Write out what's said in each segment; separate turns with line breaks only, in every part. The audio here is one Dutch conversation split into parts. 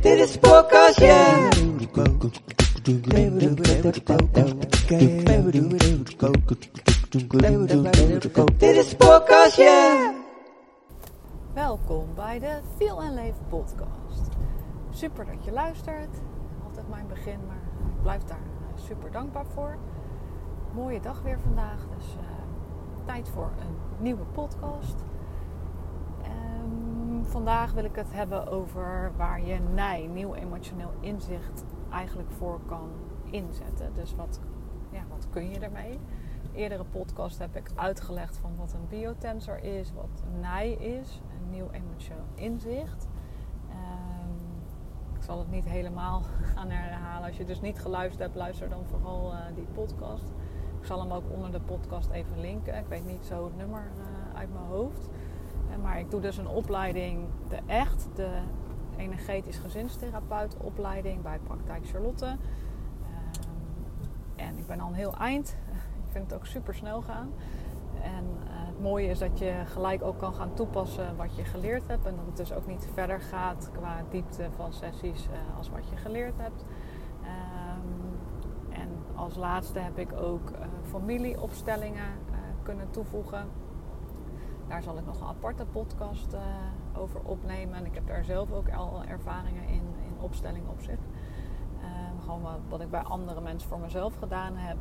Dit is podcast, ja. Dit is podcast, ja.
Welkom bij de Feel en Leven podcast. Super dat je luistert. Altijd mijn begin, maar blijf daar super dankbaar voor. Mooie dag weer vandaag, dus uh, tijd voor een nieuwe podcast. Um, vandaag wil ik het hebben over waar je NIJ, nieuw emotioneel inzicht, eigenlijk voor kan inzetten. Dus wat, ja, wat kun je ermee? eerdere podcast heb ik uitgelegd van wat een biotensor is, wat NIJ is, een nieuw emotioneel inzicht. Um, ik zal het niet helemaal gaan herhalen. Als je dus niet geluisterd hebt, luister dan vooral uh, die podcast. Ik zal hem ook onder de podcast even linken. Ik weet niet zo het nummer uh, uit mijn hoofd. Uh, maar ik doe dus een opleiding, de echt, de energetisch gezinstherapeut opleiding bij Praktijk Charlotte. Um, en ik ben al een heel eind vind het ook super snel gaan. En uh, het mooie is dat je gelijk ook kan gaan toepassen wat je geleerd hebt. En dat het dus ook niet verder gaat qua diepte van sessies als wat je geleerd hebt. En als laatste heb ik ook uh, familieopstellingen kunnen toevoegen. Daar zal ik nog een aparte podcast over opnemen. En ik heb daar zelf ook al ervaringen in, in opstelling op zich. gewoon wat, ik bij andere mensen voor mezelf gedaan heb.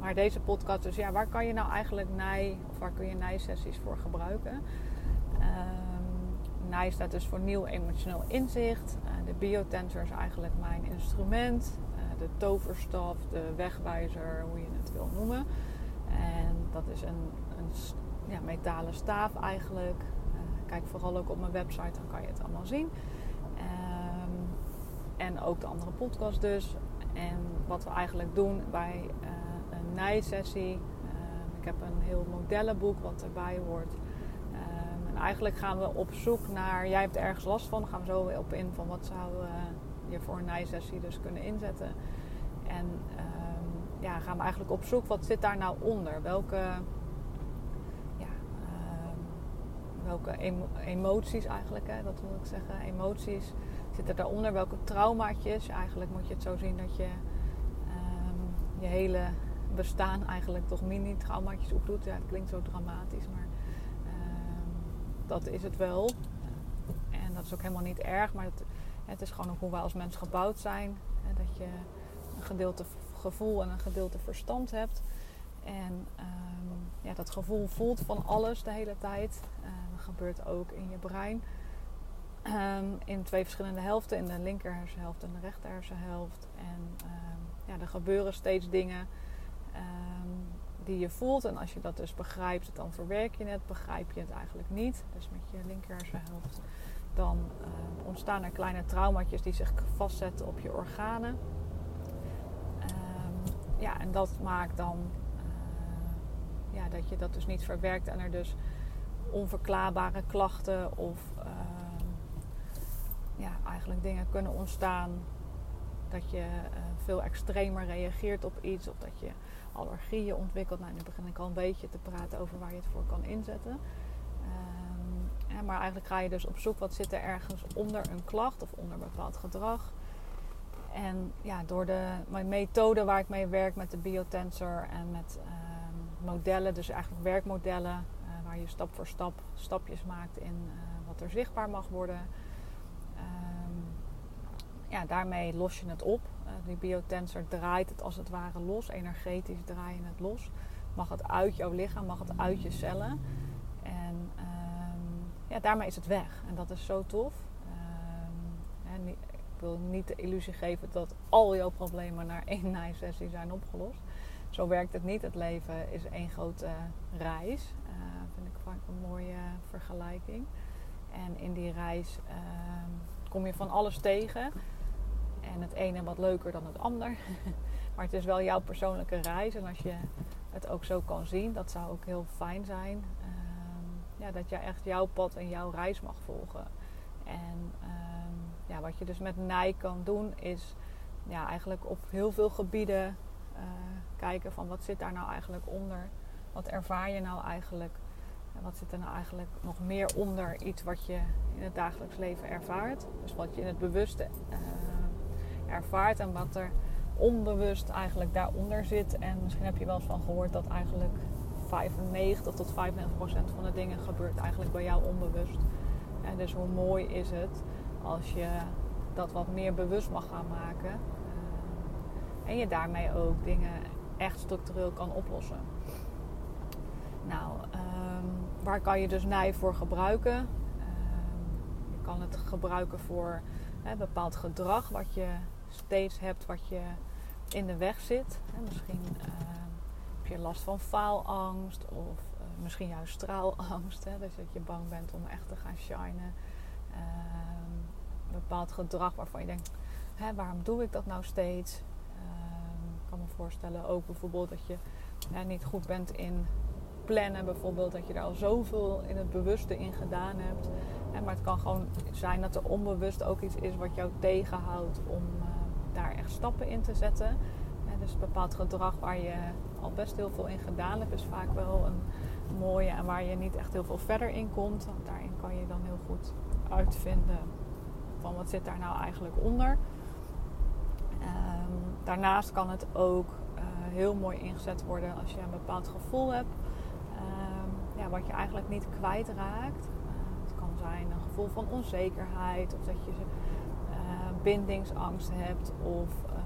Maar deze podcast, dus ja, waar kan je nou eigenlijk nij, of waar kun je nijsessies voor gebruiken? Um, nij staat dus voor nieuw emotioneel inzicht. De biotensor is eigenlijk mijn instrument. Uh, de toverstaf, de wegwijzer, hoe je het wil noemen. En dat is een, een ja, metalen staaf eigenlijk. Uh, kijk vooral ook op mijn website, dan kan je het allemaal zien. Um, en ook de andere podcast dus. En wat we eigenlijk doen bij een nijsessie. Um, ik heb een heel modellenboek wat erbij hoort. Um, en eigenlijk gaan we op zoek naar, jij hebt ergens last van, dan gaan we zo op in van wat zou uh, je voor een nijsessie dus kunnen inzetten. En um, ja, gaan we eigenlijk op zoek, wat zit daar nou onder? Welke, ja, welke emo emoties eigenlijk, hè, dat wil ik zeggen, emoties zitten daaronder? Welke traumaatjes? Eigenlijk moet je het zo zien dat je je hele bestaan eigenlijk toch mini-traumaatjes opdoet. Ja, het klinkt zo dramatisch, maar dat is het wel. En dat is ook helemaal niet erg, maar het, het is gewoon ook hoe wij als mens gebouwd zijn. Dat je een gedeelte gevoel en een gedeelte verstand hebt. En um, ja, dat gevoel voelt van alles de hele tijd. Uh, dat gebeurt ook in je brein. Um, in twee verschillende helften, in de linker hersenhelft en de rechter hersenhelft. En um, ja, er gebeuren steeds dingen die je voelt. En als je dat dus begrijpt, dan verwerk je het. Begrijp je het eigenlijk niet, dus met je linkerhersenhelft, dan uh, ontstaan er kleine traumaatjes die zich vastzetten op je organen. Um, ja, en dat maakt dan uh, ja, dat je dat dus niet verwerkt en er dus onverklaarbare klachten of uh, ja, eigenlijk dingen kunnen ontstaan. Dat je uh, veel extremer reageert op iets of dat je allergieën ontwikkeld. Nou, nu begin ik al een beetje te praten over waar je het voor kan inzetten. Maar eigenlijk ga je dus op zoek wat zit er ergens onder een klacht of onder bepaald gedrag. En ja, door de mijn methode waar ik mee werk met de biotensor en met um, modellen, dus eigenlijk werkmodellen, uh, waar je stap voor stap stapjes maakt in uh, wat er zichtbaar mag worden. Um, ja, daarmee los je het op. Uh, die biotensor draait het als het ware los, energetisch draai je het los. Mag het uit jouw lichaam, mag het uit je cellen. En ja, daarmee is het weg. En dat is zo tof. En ik wil niet de illusie geven dat al jouw problemen naar één nijsessie zijn opgelost. Zo werkt het niet. Het leven is één grote reis. Uh, vind ik vaak een mooie vergelijking. En in die reis uh, kom je van alles tegen. En het ene wat leuker dan het ander. maar het is wel jouw persoonlijke reis. En als je het ook zo kan zien, dat zou ook heel fijn zijn. Um, ja, dat jij echt jouw pad en jouw reis mag volgen. En um, ja, wat je dus met NIJ kan doen, is ja, eigenlijk op heel veel gebieden uh, kijken van wat zit daar nou eigenlijk onder? Wat ervaar je nou eigenlijk? En wat zit er nou eigenlijk nog meer onder iets wat je in het dagelijks leven ervaart? Dus wat je in het bewuste uh, ervaart en wat er onbewust eigenlijk daaronder zit. En misschien heb je wel eens van gehoord dat eigenlijk 95 tot 95 procent van de dingen gebeurt eigenlijk bij jou onbewust. En dus hoe mooi is het als je dat wat meer bewust mag gaan maken. Uh, en je daarmee ook dingen echt structureel kan oplossen. Nou, um, waar kan je dus nij voor gebruiken? Um, je kan het gebruiken voor bepaald gedrag wat je steeds hebt, wat je in de weg zit. Misschien heb je last van faalangst of uh, misschien juist straalangst. Hè, dus dat je bang bent om echt te gaan shinen. Um, bepaald gedrag waarvan je denkt, hè, waarom doe ik dat nou steeds? ik kan me voorstellen ook bijvoorbeeld dat je niet goed bent in plannen bijvoorbeeld, dat je daar al zoveel in het bewuste in gedaan hebt. maar het kan gewoon zijn dat er onbewust ook iets is wat jou tegenhoudt om uh, daar echt stappen in te zetten. En dus bepaald gedrag waar je al best heel veel in gedaan hebt, is vaak wel een mooie en waar je niet echt heel veel verder in komt. Want daarin kan je dan heel goed uitvinden van wat zit daar nou eigenlijk onder. Um, daarnaast kan het ook uh, heel mooi ingezet worden als je een bepaald gevoel hebt ja, wat je eigenlijk niet kwijtraakt. Uh, het kan zijn een gevoel van onzekerheid of dat je uh, bindingsangst hebt of ehm,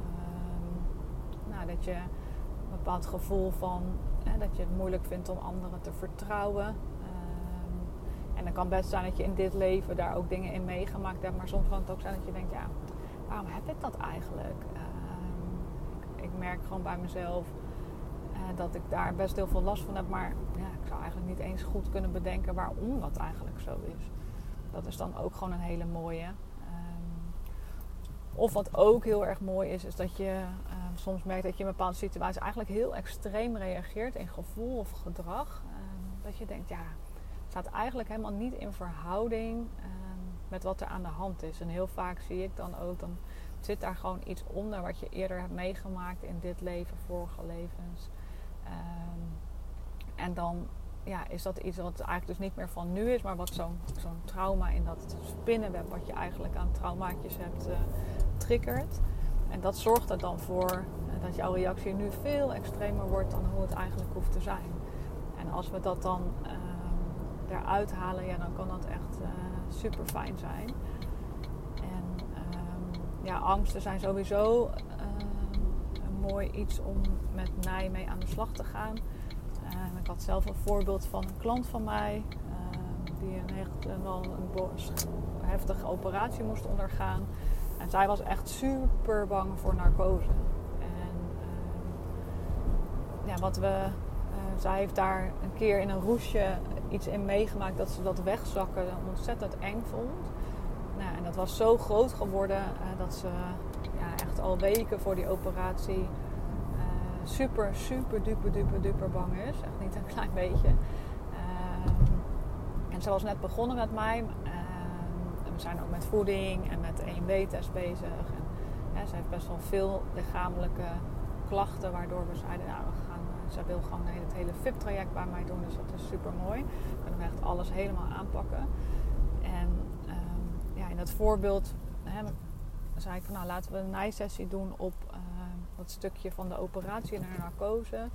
nou, dat je een bepaald gevoel van dat je het moeilijk vindt om anderen te vertrouwen. Ehm, en dan kan best zijn dat je in dit leven daar ook dingen in meegemaakt hebt, maar soms kan het ook zijn dat je denkt, ja, waarom heb ik dat eigenlijk? ik, ik merk gewoon bij mezelf eh, dat ik daar best heel veel last van heb. Maar ja, ik zou eigenlijk niet eens goed kunnen bedenken waarom dat eigenlijk zo is. Dat is dan ook gewoon een hele mooie. Ehm, of wat ook heel erg mooi is, is dat je ehm, soms merkt dat je in een bepaalde situatie eigenlijk heel extreem reageert in gevoel of gedrag. Ehm, dat je denkt, ja, het staat eigenlijk helemaal niet in verhouding met wat er aan de hand is. En heel vaak zie ik dan ook, dan zit daar gewoon iets onder wat je eerder hebt meegemaakt in dit leven, vorige levens. Um, en dan ja, is dat iets wat eigenlijk dus niet meer van nu is, maar wat zo'n trauma in dat spinnenweb, wat je eigenlijk aan traumaatjes hebt, uh, triggert. En dat zorgt er dan voor uh, dat jouw reactie nu veel extremer wordt dan hoe het eigenlijk hoeft te zijn. En als we dat dan uh, eruit halen, ja, dan kan dat echt uh, super fijn zijn. En um, ja, angsten zijn sowieso mooi iets om met mij mee aan de slag te gaan. Ik had zelf een voorbeeld van een klant van mij die een, echt, wel een heftige operatie moest ondergaan. En zij was echt super bang voor narcose. En ja, wat we, zij heeft daar een keer in een roesje iets in meegemaakt dat ze dat wegzakken ontzettend eng vond. Nou, en dat was zo groot geworden dat ze ja, echt al weken voor die operatie super, super, duper, duper, duper bang is. Echt niet een klein beetje. Uh, en ze was net begonnen met mij. We zijn ook met voeding en met EMB-test bezig. En, ze heeft best wel veel lichamelijke klachten, waardoor we zeiden, nou, we gaan, ze wil gewoon het hele VIP-traject bij mij doen. Dus dat is super mooi. We kunnen echt alles helemaal aanpakken. En ehm, ja, in dat voorbeeld zei ik van nou laten we een nijsessie doen op uh, dat stukje van de operatie naar narcose.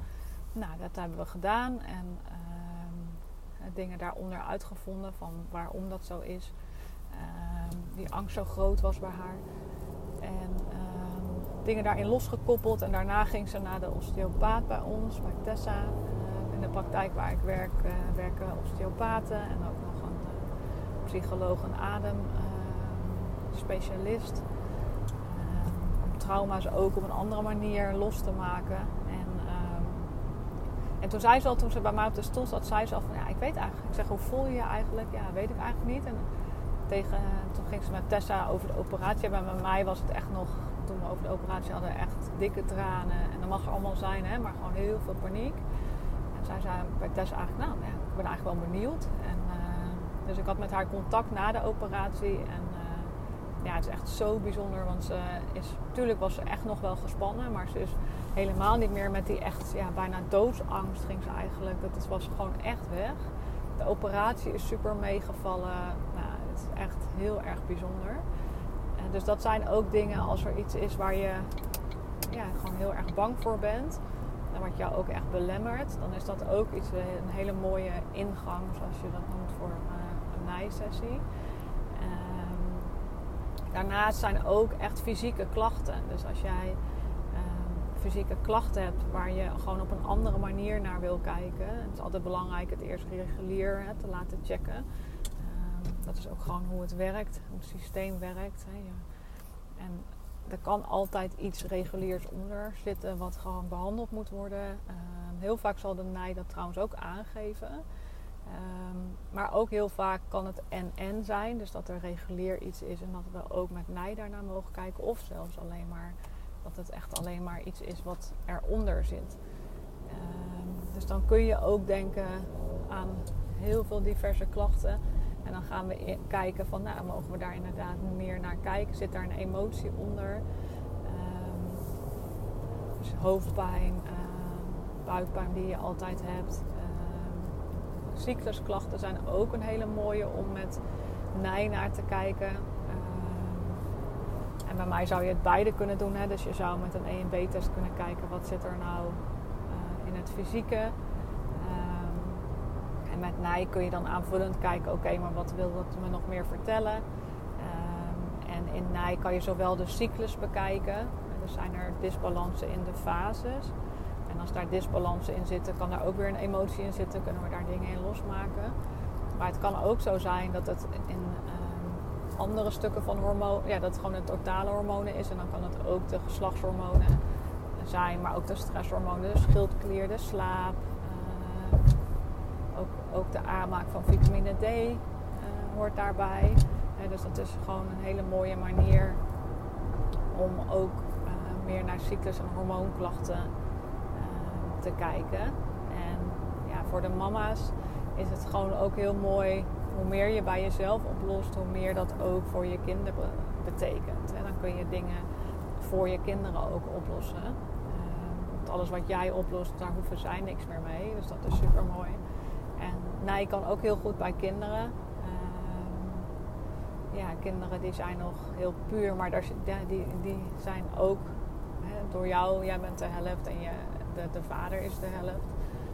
Nou, dat hebben we gedaan en uh, dingen daaronder uitgevonden van waarom dat zo is. Uh, die angst zo groot was bij haar. En ehm, dingen daarin losgekoppeld. En daarna ging ze naar de osteopaat bij ons, bij Tessa. Eh, in de praktijk waar ik werk, uh, werken osteopaten en ook nog een psycholoog en adem specialist trauma's ook op een andere manier los te maken. En, en toen zei ze al, toen ze bij mij op de stoel zat, zei ze al van ja, ik weet eigenlijk. Ik zeg, hoe voel je je eigenlijk? Ja, weet ik eigenlijk niet. En tegen, toen ging ze met Tessa over de operatie. Bij mij was het echt nog, toen we over de operatie hadden, echt dikke tranen. En dat mag er allemaal zijn, hè, maar gewoon heel veel paniek. En zij zei bij Tessa eigenlijk, nou ja, ik ben eigenlijk wel benieuwd. En, uh, dus ik had met haar contact na de operatie. En ja, het is echt zo bijzonder. Want ze is, natuurlijk was ze echt nog wel gespannen. Maar ze is helemaal niet meer met die echt ja, bijna doodsangst ging ze eigenlijk. Dat was gewoon echt weg. De operatie is super meegevallen. Is echt heel erg bijzonder. Dus dat zijn ook dingen als er iets is waar je ja, gewoon heel erg bang voor bent. En wat jou ook echt belemmert. Dan is dat ook iets, eh, een hele mooie ingang, zoals je dat noemt, voor uh, een naaisessie. Um, daarnaast zijn ook echt fysieke klachten. Dus als jij fysieke klachten hebt waar je gewoon op een andere manier naar wil kijken. Het is altijd belangrijk het eerst regulier hè, te laten checken. Dat is ook gewoon hoe het werkt, hoe het systeem werkt. Hè. En er kan altijd iets reguliers onder zitten wat gewoon behandeld moet worden. Ehm, heel vaak zal de NIJ dat trouwens ook aangeven. Ehm, maar ook heel vaak kan het en-en zijn. Dus dat er regulier iets is en dat we ook met NIJ daarna mogen kijken. Of zelfs alleen maar dat het echt alleen maar iets is wat eronder zit. Ehm, dus dan kun je ook denken aan heel veel diverse klachten. En dan gaan we kijken van, nou, mogen we daar inderdaad meer naar kijken? Zit daar een emotie onder? Um, dus hoofdpijn, uh, buikpijn die je altijd hebt. cyclusklachten zijn ook een hele mooie om met nij naar te kijken bij mij zou je het beide kunnen doen. Hè? Dus je zou met een E en B-test kunnen kijken wat zit er nou uh, in het fysieke. En met NIJ kun je dan aanvullend kijken, oké, maar wat wil dat me nog meer vertellen? Um, en in NIJ kan je zowel de cyclus bekijken. Er zijn er disbalansen in de fases. En als daar disbalansen in zitten, kan daar ook weer een emotie in zitten. Kunnen we daar dingen in losmaken. Maar het kan ook zo zijn dat het in andere stukken van hormonen. Ja, dat het gewoon het totale hormonen is. En dan kan het ook de geslachtshormonen zijn, maar ook de stresshormonen, de schildklier, de slaap. Ook, ook de aanmaak van vitamine D uh, hoort daarbij. Dus dat is gewoon een hele mooie manier om ook meer naar cyclus- en hormoonklachten te kijken. En ja, voor de mama's is het gewoon ook heel mooi hoe meer je bij jezelf oplost, hoe meer dat ook voor je kinderen betekent. En dan kun je dingen voor je kinderen ook oplossen. Want alles wat jij oplost, daar hoeven zij niks meer mee. Dus dat is super mooi. En nee, kan ook heel goed bij kinderen. Uh, ja, kinderen die zijn nog heel puur, maar die, die zijn ook hè, door jou, jij bent de helft en je, de, de vader is de helft.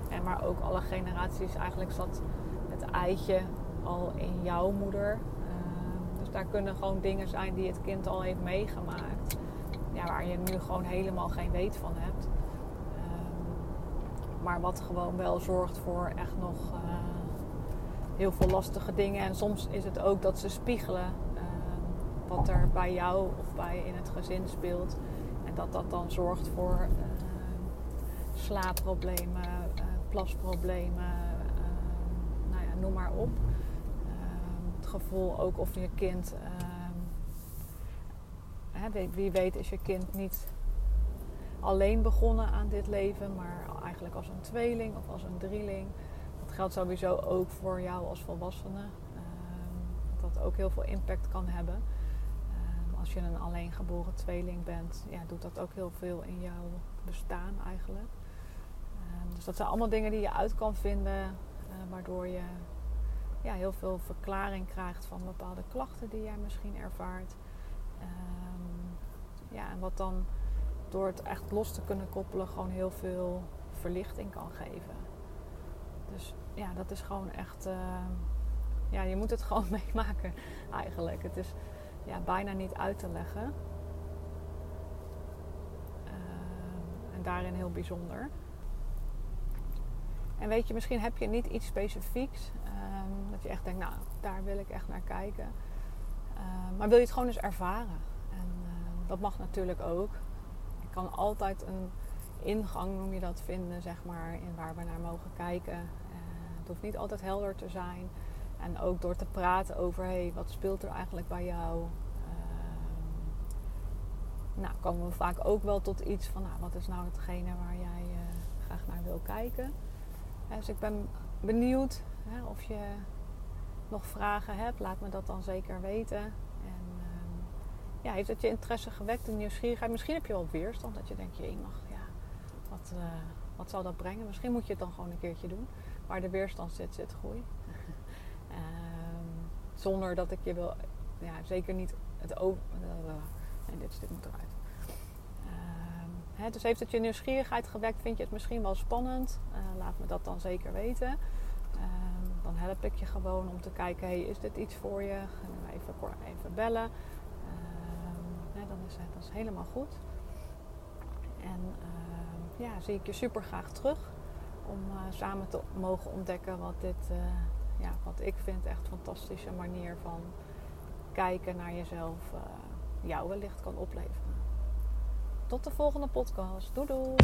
En maar ook alle generaties eigenlijk zat het eitje al in jouw moeder. Ehm, dus daar kunnen gewoon dingen zijn die het kind al heeft meegemaakt. Ja, waar je nu gewoon helemaal geen weet van hebt. Maar wat gewoon wel zorgt voor echt nog uh, heel veel lastige dingen. En soms is het ook dat ze spiegelen uh, wat er bij jou of bij in het gezin speelt. En dat dat dan zorgt voor slaapproblemen, uh, plasproblemen, nou ja, noem maar op gevoel ook of je kind. Hè, wie weet is je kind niet alleen begonnen aan dit leven, maar eigenlijk als een tweeling of als een drieling. Dat geldt sowieso ook voor jou als volwassene. Uh, dat ook heel veel impact kan hebben. Uh, als je een alleen geboren tweeling bent, ja, doet dat ook heel veel in jouw bestaan eigenlijk. Ehm, dus dat zijn allemaal dingen die je uit kan vinden, eh, waardoor je ja, heel veel verklaring krijgt van bepaalde klachten die jij misschien ervaart. Ja, en wat dan door het echt los te kunnen koppelen gewoon heel veel verlichting kan geven. Dus ja, dat is gewoon echt. Uh, ja, je moet het gewoon meemaken eigenlijk. Het is ja, bijna niet uit te leggen. Uh, en daarin heel bijzonder. En weet je, misschien heb je niet iets specifieks. Ehm, dat je echt denkt, nou, daar wil ik echt naar kijken. Maar wil je het gewoon eens ervaren? En dat mag natuurlijk ook. Kan altijd een ingang, noem je dat, vinden, zeg maar, in waar we naar mogen kijken. Uh, het hoeft niet altijd helder te zijn. En ook door te praten over, hey, wat speelt er eigenlijk bij jou? nou, komen we vaak ook wel tot iets van, nou, wat is nou hetgene waar jij uh, graag naar wil kijken? dus ik ben benieuwd hè, of je nog vragen hebt. Laat me dat dan zeker weten. En ja, heeft het je interesse gewekt, een nieuwsgierigheid? Misschien heb je wel weerstand dat je denkt, je mag, ja, wat, uh, wat zal dat brengen? Misschien moet je het dan gewoon een keertje doen. Waar de weerstand zit, zit groei. um, zonder dat ik je wil, ja, zeker niet het over. Uh, nee, dit stuk moet eruit. Hè, dus heeft het je nieuwsgierigheid gewekt? Vind je het misschien wel spannend? Uh, laat me dat dan zeker weten. Um, dan help ik je gewoon om te kijken: hey, is dit iets voor je? Even, even bellen. Dan is het dat is helemaal goed. En ja, zie ik je super graag terug om uh, samen te mogen ontdekken wat dit, uh, ja, wat ik vind echt een fantastische manier van kijken naar jezelf uh, jou wellicht kan opleveren. Tot de volgende podcast. Doei doei.